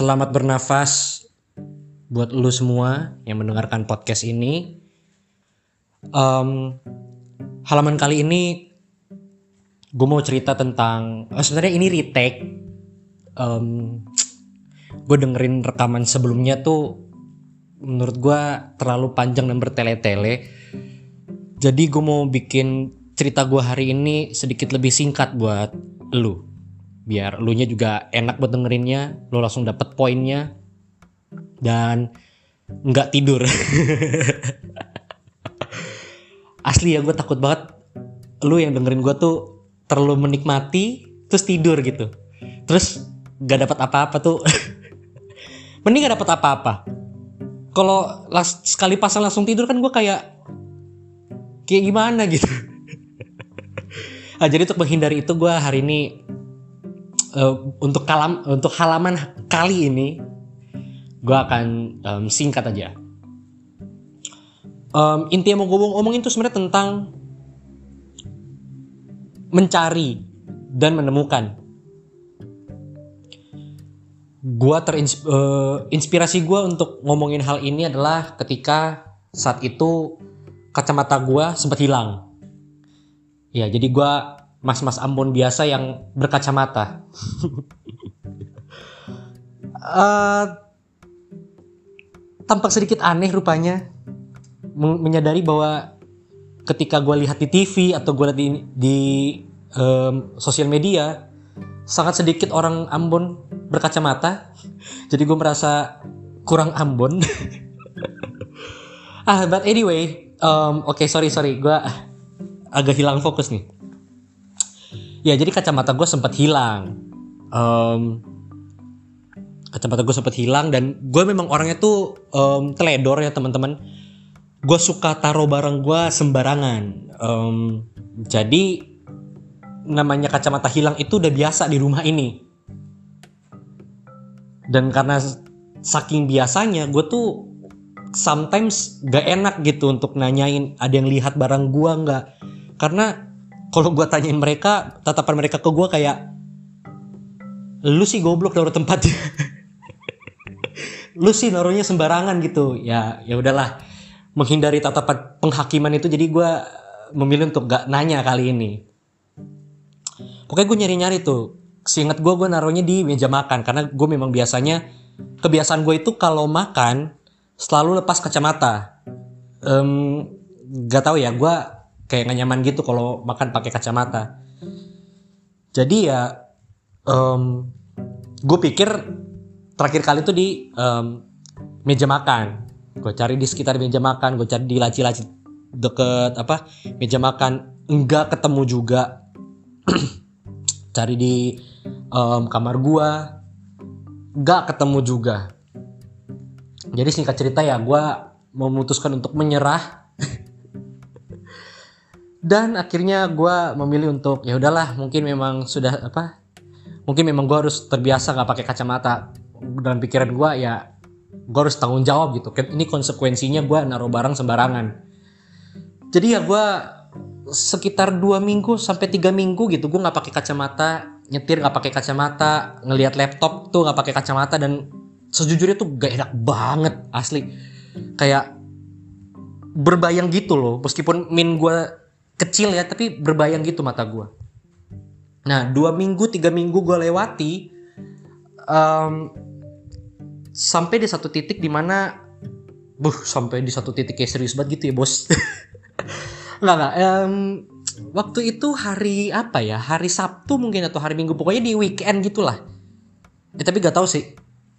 Selamat bernafas buat lu semua yang mendengarkan podcast ini. Um, halaman kali ini gue mau cerita tentang oh, sebenarnya ini retake. Um, gue dengerin rekaman sebelumnya tuh menurut gue terlalu panjang dan bertele-tele. Jadi gue mau bikin cerita gue hari ini sedikit lebih singkat buat lu biar lu nya juga enak buat dengerinnya lu langsung dapet poinnya dan nggak tidur. Asli ya gue takut banget lu yang dengerin gue tuh terlalu menikmati terus tidur gitu. Terus nggak dapat apa-apa tuh. Mending gak dapat apa-apa. Kalau sekali pasang langsung tidur kan gue kayak kayak gimana gitu. Nah, jadi untuk menghindari itu gue hari ini uh, untuk kalam untuk halaman kali ini gue akan um, singkat aja. Um, inti yang mau gue omongin itu sebenarnya tentang mencari dan menemukan. Gua terinspirasi uh, gue untuk ngomongin hal ini adalah ketika saat itu kacamata gue sempat hilang. Ya, jadi gue mas-mas Ambon biasa yang berkacamata. uh, tampak sedikit aneh rupanya. Menyadari bahwa ketika gue lihat di TV atau gue lihat di, di um, sosial media sangat sedikit orang Ambon berkacamata. Jadi gue merasa kurang Ambon. Ah but anyway um, oke okay, sorry sorry. Gue agak hilang fokus nih ya jadi kacamata gue sempat hilang. Um, kacamata gue sempat hilang dan gue memang orangnya tuh um, teledor ya teman-teman. Gue suka taruh barang gue sembarangan. Um, jadi namanya kacamata hilang itu udah biasa di rumah ini. Dan karena saking biasanya gue tuh sometimes gak enak gitu untuk nanyain ada yang lihat barang gue nggak. Karena kalau gue tanyain mereka tatapan mereka ke gue kayak lu sih goblok naruh tempatnya lu sih naruhnya sembarangan gitu. Ya ya udahlah. Menghindari tatapan penghakiman itu jadi gue memilih untuk gak nanya kali ini. Pokoknya gue nyari-nyari tuh. Seingat gue gue naruhnya di meja makan karena gue memang biasanya kebiasaan gue itu kalau makan selalu lepas kacamata. Um, gak tau ya gue kayak gak nyaman gitu kalau makan pakai kacamata. Jadi ya um, gue pikir terakhir kali tuh di um, meja makan. Gue cari di sekitar meja makan gue cari di laci-laci deket apa meja makan. Enggak ketemu juga. Cari di um, kamar gue enggak ketemu juga. Jadi singkat cerita ya gue memutuskan untuk menyerah dan akhirnya gue memilih untuk ya udahlah mungkin memang sudah apa mungkin memang gue harus terbiasa nggak pakai kacamata. Dalam pikiran gue ya gue harus tanggung jawab gitu. Ini konsekuensinya gue naruh barang sembarangan. Jadi ya gue sekitar dua minggu sampai tiga minggu gitu gue nggak pakai kacamata nyetir nggak pakai kacamata ngelihat laptop tuh nggak pakai kacamata dan sejujurnya tuh gak enak banget asli. Kayak berbayang gitu loh meskipun min gue kecil ya tapi berbayang gitu mata gue nah dua minggu tiga minggu gue lewati um, sampai di satu titik di mana buh sampai di satu titik kayak serius banget gitu ya bos. Nggak nggak um, waktu itu hari apa ya hari Sabtu mungkin atau hari Minggu pokoknya di weekend gitulah. Ya, tapi gak tahu sih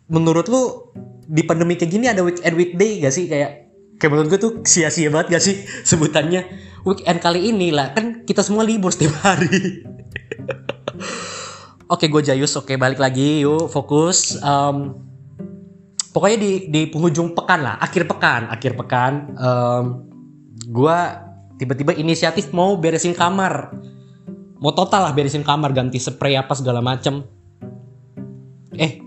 menurut lu di pandemi kayak gini ada weekend weekday gak sih? Kayak kayak menurut gue tuh sia-sia banget gak sih sebutannya weekend kali ini lah. Kan kita semua libur setiap hari. Oke gue Jayus. Oke balik lagi. Yuk fokus. Um, pokoknya di di penghujung pekan lah. Akhir pekan akhir pekan. Um, gue tiba-tiba inisiatif mau beresin kamar. Mau total lah beresin kamar ganti spray apa segala macem. Eh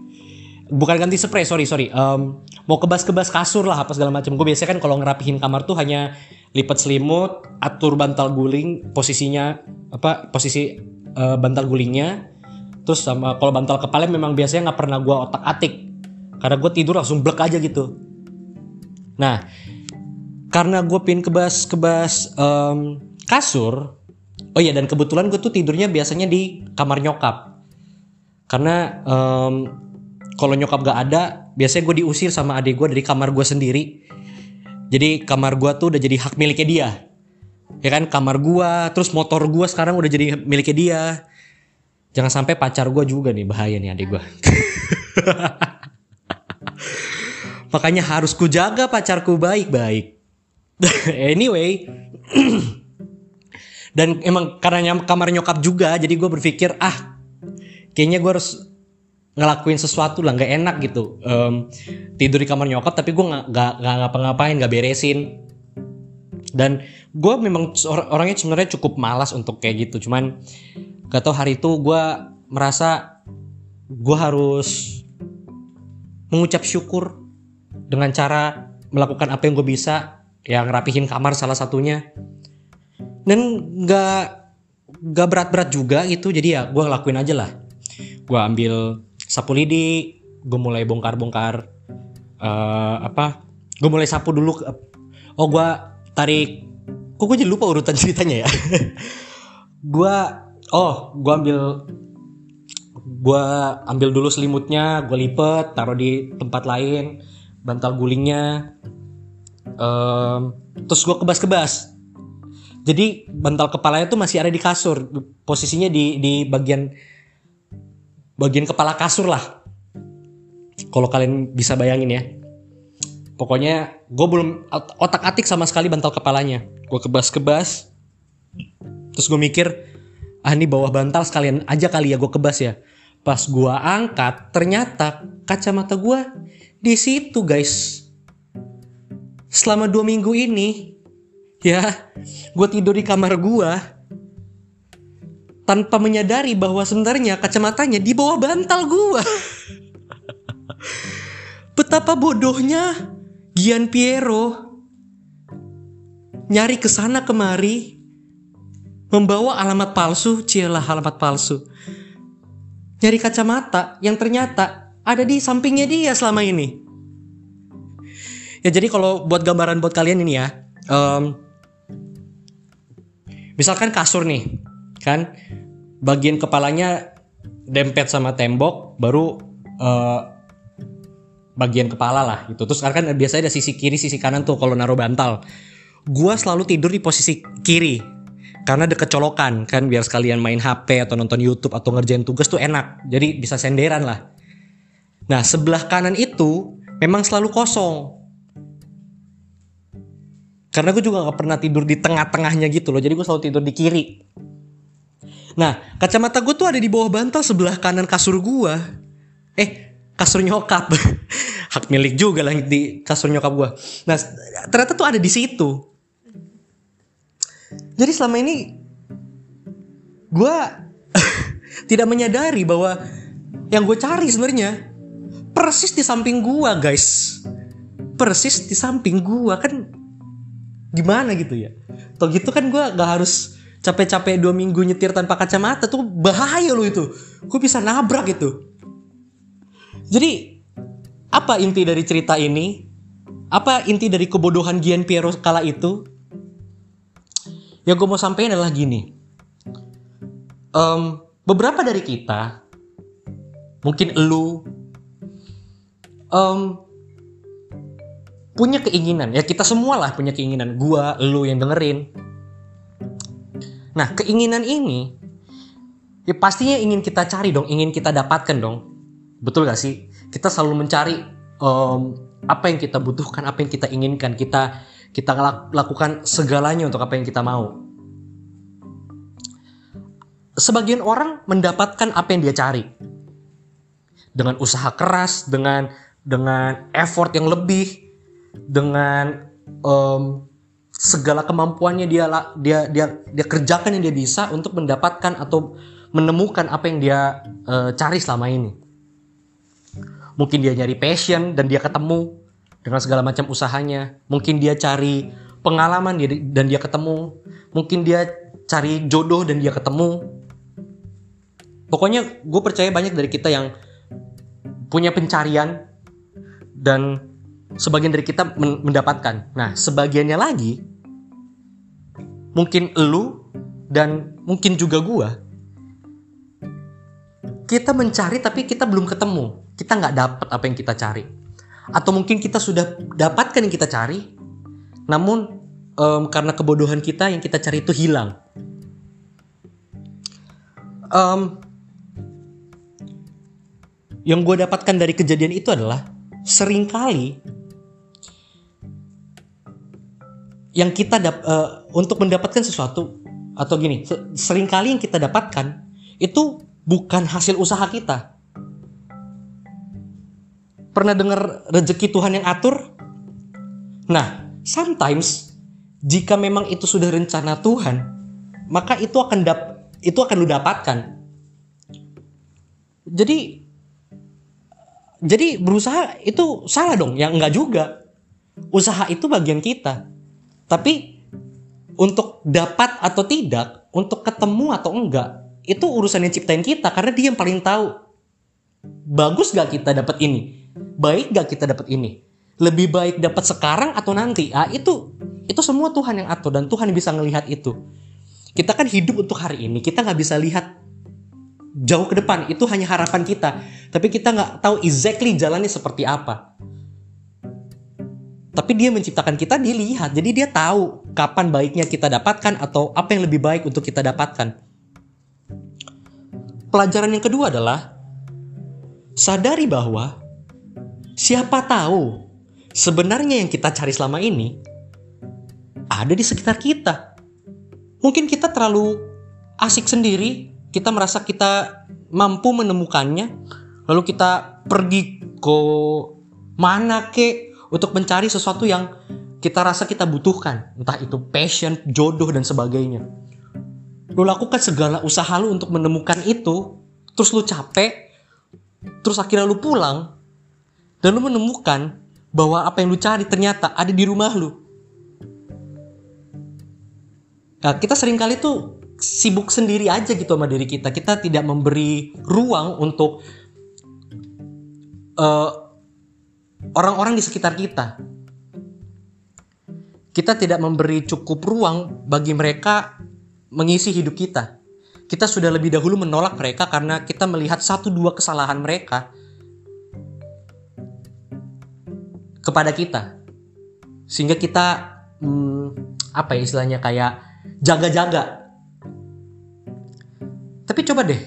bukan ganti spray sorry sorry. Um, mau kebas-kebas kasur lah apa segala macam. Gue biasanya kan kalau ngerapihin kamar tuh hanya lipat selimut, atur bantal guling, posisinya apa posisi uh, bantal gulingnya. Terus sama kalau bantal kepala memang biasanya nggak pernah gue otak atik. karena gue tidur langsung blek aja gitu nah karena gue pin kebas kebas um, kasur oh iya dan kebetulan gue tuh tidurnya biasanya di kamar nyokap karena um, kalau nyokap gak ada biasanya gue diusir sama adik gue dari kamar gue sendiri jadi kamar gue tuh udah jadi hak miliknya dia. Ya kan? Kamar gue terus motor gue sekarang udah jadi miliknya dia. Jangan sampai pacar gue juga nih bahaya nih adik gue makanya harus ku jaga pacarku baik-baik. Anyway dan emang karena kamar nyokap juga jadi gue berpikir ah kayaknya gue harus ngelakuin sesuatu lah nggak enak gitu. Um, tidur di kamar nyokap tapi gue nggak nggak ngapa-ngapain nggak beresin. Dan gue memang orangnya sebenarnya cukup malas untuk kayak gitu. Cuman gak tau hari itu gue merasa gue harus mengucap syukur dengan cara melakukan apa yang gue bisa yang rapihin kamar salah satunya. Dan nggak nggak berat-berat juga gitu. Jadi ya gue ngelakuin aja lah. Gue ambil sapu lidi gue mulai bongkar-bongkar uh, apa gue mulai sapu dulu oh gue tarik kok gue jadi lupa urutan ceritanya ya? Gue oh gue ambil gue ambil dulu selimutnya gue lipet taruh di tempat lain bantal gulingnya um, terus gue kebas-kebas. Jadi bantal kepalanya tuh masih ada di kasur posisinya di di bagian bagian kepala kasur lah. Kalau kalian bisa bayangin ya. Pokoknya gue belum otak atik sama sekali bantal kepalanya. Gue kebas-kebas. Terus gue mikir, ah ini bawah bantal sekalian aja kali ya gue kebas ya. Pas gue angkat, ternyata kacamata gue di situ guys. Selama dua minggu ini, ya, gue tidur di kamar gue tanpa menyadari bahwa sebenarnya kacamatanya di bawah bantal gua. Betapa bodohnya Gian Piero nyari ke sana kemari membawa alamat palsu, cialah alamat palsu. Nyari kacamata yang ternyata ada di sampingnya dia selama ini. Ya jadi kalau buat gambaran buat kalian ini ya, um, misalkan kasur nih, kan bagian kepalanya dempet sama tembok baru uh, bagian kepala lah gitu. Terus kan biasanya ada sisi kiri sisi kanan tuh kalau naruh bantal. Gua selalu tidur di posisi kiri karena deket colokan kan. Biar sekalian main HP atau nonton YouTube atau ngerjain tugas tuh enak jadi bisa senderan lah. Nah sebelah kanan itu memang selalu kosong. Karena gue juga gak pernah tidur di tengah-tengahnya gitu loh jadi gue selalu tidur di kiri Nah, kacamata gue tuh ada di bawah bantal sebelah kanan kasur gue. Eh, kasur nyokap. Hak milik juga lah di kasur nyokap gue. Nah, ternyata tuh ada di situ. Jadi selama ini gue tidak menyadari bahwa yang gue cari sebenarnya persis di samping gue, guys. Persis di samping gue kan gimana gitu ya. Tuh gitu kan gue gak harus capek-capek dua minggu nyetir tanpa kacamata tuh bahaya loh itu. Gue bisa nabrak itu. Jadi apa inti dari cerita ini? Apa inti dari kebodohan Gian Piero kala itu? Yang gue mau sampaikan adalah gini. Um, beberapa dari kita, mungkin lu, um, punya keinginan. Ya kita semua lah punya keinginan. Gua, lu yang dengerin Nah, keinginan ini ya pastinya ingin kita cari dong, ingin kita dapatkan dong. Betul gak sih? Kita selalu mencari um, apa yang kita butuhkan, apa yang kita inginkan. Kita kita lakukan segalanya untuk apa yang kita mau. Sebagian orang mendapatkan apa yang dia cari dengan usaha keras, dengan dengan effort yang lebih, dengan um, segala kemampuannya dia dia dia dia kerjakan yang dia bisa untuk mendapatkan atau menemukan apa yang dia uh, cari selama ini. Mungkin dia nyari passion dan dia ketemu dengan segala macam usahanya. Mungkin dia cari pengalaman dan dia ketemu. Mungkin dia cari jodoh dan dia ketemu. Pokoknya gue percaya banyak dari kita yang punya pencarian dan sebagian dari kita mendapatkan. Nah, sebagiannya lagi mungkin lu dan mungkin juga gua kita mencari tapi kita belum ketemu. Kita nggak dapat apa yang kita cari. Atau mungkin kita sudah dapatkan yang kita cari, namun um, karena kebodohan kita yang kita cari itu hilang. Um, yang gue dapatkan dari kejadian itu adalah sering kali yang kita dap, uh, untuk mendapatkan sesuatu atau gini sering kali yang kita dapatkan itu bukan hasil usaha kita pernah dengar rezeki Tuhan yang atur nah sometimes jika memang itu sudah rencana Tuhan maka itu akan dap itu akan lu dapatkan jadi jadi berusaha itu salah dong, yang enggak juga. Usaha itu bagian kita. Tapi untuk dapat atau tidak, untuk ketemu atau enggak, itu urusan yang ciptain kita karena dia yang paling tahu. Bagus gak kita dapat ini? Baik gak kita dapat ini? Lebih baik dapat sekarang atau nanti? Ah itu itu semua Tuhan yang atur dan Tuhan bisa ngelihat itu. Kita kan hidup untuk hari ini, kita nggak bisa lihat jauh ke depan itu hanya harapan kita tapi kita nggak tahu exactly jalannya seperti apa tapi dia menciptakan kita dia lihat jadi dia tahu kapan baiknya kita dapatkan atau apa yang lebih baik untuk kita dapatkan. Pelajaran yang kedua adalah sadari bahwa siapa tahu sebenarnya yang kita cari selama ini ada di sekitar kita. Mungkin kita terlalu asik sendiri kita merasa kita mampu menemukannya, lalu kita pergi ke mana ke untuk mencari sesuatu yang kita rasa kita butuhkan, entah itu passion, jodoh dan sebagainya. Lu lakukan segala usaha lu untuk menemukan itu, terus lu capek, terus akhirnya lu pulang, dan lu menemukan bahwa apa yang lu cari ternyata ada di rumah lu. Nah, kita sering kali tuh sibuk sendiri aja gitu sama diri kita. Kita tidak memberi ruang untuk eh, orang-orang di sekitar kita. Kita tidak memberi cukup ruang bagi mereka mengisi hidup kita. Kita sudah lebih dahulu menolak mereka karena kita melihat satu dua kesalahan mereka kepada kita, sehingga kita hmm, apa ya istilahnya kayak jaga-jaga tapi coba deh,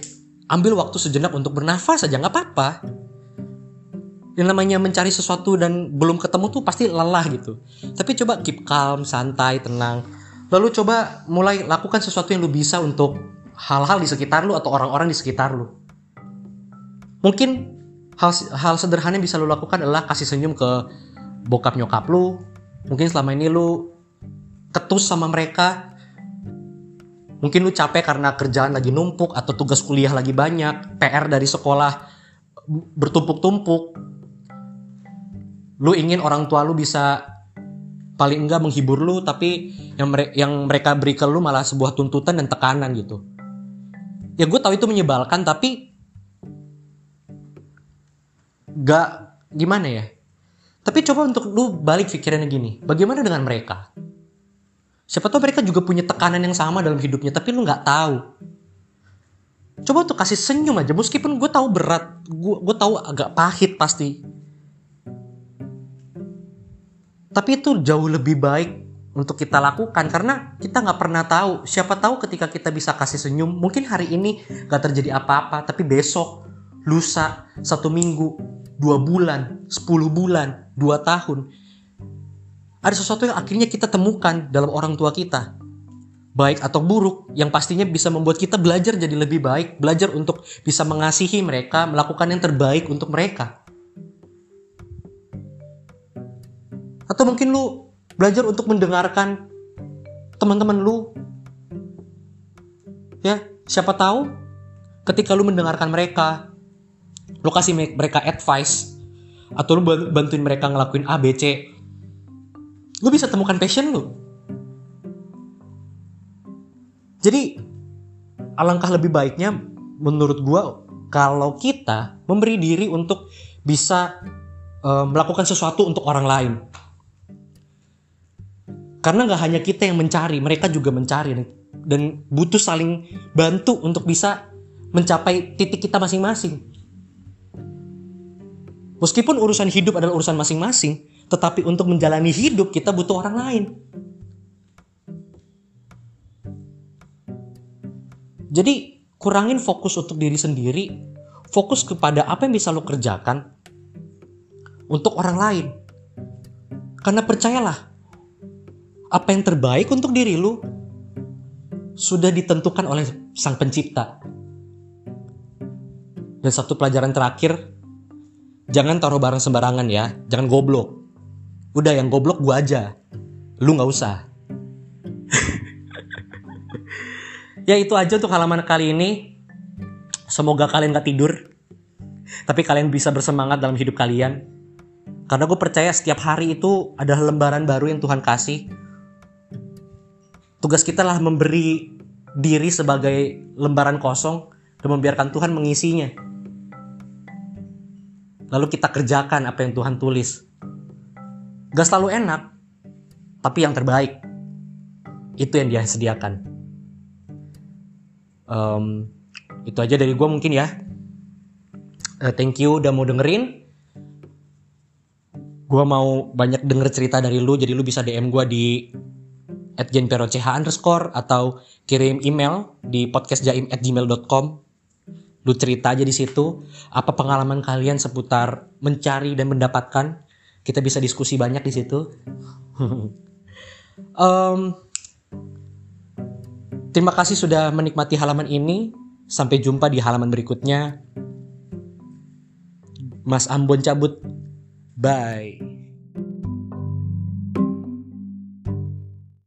ambil waktu sejenak untuk bernafas saja nggak apa-apa. Yang namanya mencari sesuatu dan belum ketemu tuh pasti lelah gitu. Tapi coba keep calm, santai, tenang. Lalu coba mulai lakukan sesuatu yang lu bisa untuk hal-hal di sekitar lu atau orang-orang di sekitar lu. Mungkin hal hal sederhana yang bisa lu lakukan adalah kasih senyum ke bokap nyokap lu. Mungkin selama ini lu ketus sama mereka, Mungkin lu capek karena kerjaan lagi numpuk atau tugas kuliah lagi banyak, PR dari sekolah bertumpuk-tumpuk. Lu ingin orang tua lu bisa paling enggak menghibur lu tapi yang mere yang mereka beri ke lu malah sebuah tuntutan dan tekanan gitu. Ya gue tahu itu menyebalkan tapi gak gimana ya. Tapi coba untuk lu balik pikirannya gini, bagaimana dengan mereka? Siapa tahu mereka juga punya tekanan yang sama dalam hidupnya, tapi lu nggak tahu. Coba tuh kasih senyum aja, meskipun gue tahu berat, gue gue tahu agak pahit pasti. Tapi itu jauh lebih baik untuk kita lakukan karena kita nggak pernah tahu. Siapa tahu ketika kita bisa kasih senyum, mungkin hari ini gak terjadi apa-apa, tapi besok, lusa, satu minggu, dua bulan, sepuluh bulan, dua tahun, ada sesuatu yang akhirnya kita temukan dalam orang tua kita. Baik atau buruk, yang pastinya bisa membuat kita belajar jadi lebih baik, belajar untuk bisa mengasihi mereka, melakukan yang terbaik untuk mereka. Atau mungkin lu belajar untuk mendengarkan teman-teman lu. Ya, siapa tahu ketika lu mendengarkan mereka, lu kasih mereka advice atau lu bantuin mereka ngelakuin A, B, C, lu bisa temukan passion lu. Jadi alangkah lebih baiknya menurut gua kalau kita memberi diri untuk bisa uh, melakukan sesuatu untuk orang lain. Karena nggak hanya kita yang mencari, mereka juga mencari dan butuh saling bantu untuk bisa mencapai titik kita masing-masing. Meskipun urusan hidup adalah urusan masing-masing, tetapi untuk menjalani hidup kita butuh orang lain. Jadi kurangin fokus untuk diri sendiri, fokus kepada apa yang bisa lo kerjakan untuk orang lain. Karena percayalah, apa yang terbaik untuk diri lu sudah ditentukan oleh sang pencipta. Dan satu pelajaran terakhir, jangan taruh barang sembarangan ya, jangan goblok. Udah yang goblok gua aja, lu nggak usah. ya itu aja untuk halaman kali ini. Semoga kalian gak tidur, tapi kalian bisa bersemangat dalam hidup kalian. Karena gue percaya setiap hari itu adalah lembaran baru yang Tuhan kasih Tugas kita lah memberi diri sebagai lembaran kosong dan membiarkan Tuhan mengisinya. Lalu kita kerjakan apa yang Tuhan tulis. Gak selalu enak, tapi yang terbaik. Itu yang dia sediakan. Um, itu aja dari gue mungkin ya. Uh, thank you udah mau dengerin. Gue mau banyak denger cerita dari lu, jadi lu bisa DM gue di at genperoch underscore atau kirim email di podcastjaim at gmail.com lu cerita aja di situ apa pengalaman kalian seputar mencari dan mendapatkan? Kita bisa diskusi banyak di situ. Um, terima kasih sudah menikmati halaman ini. Sampai jumpa di halaman berikutnya. Mas Ambon cabut. Bye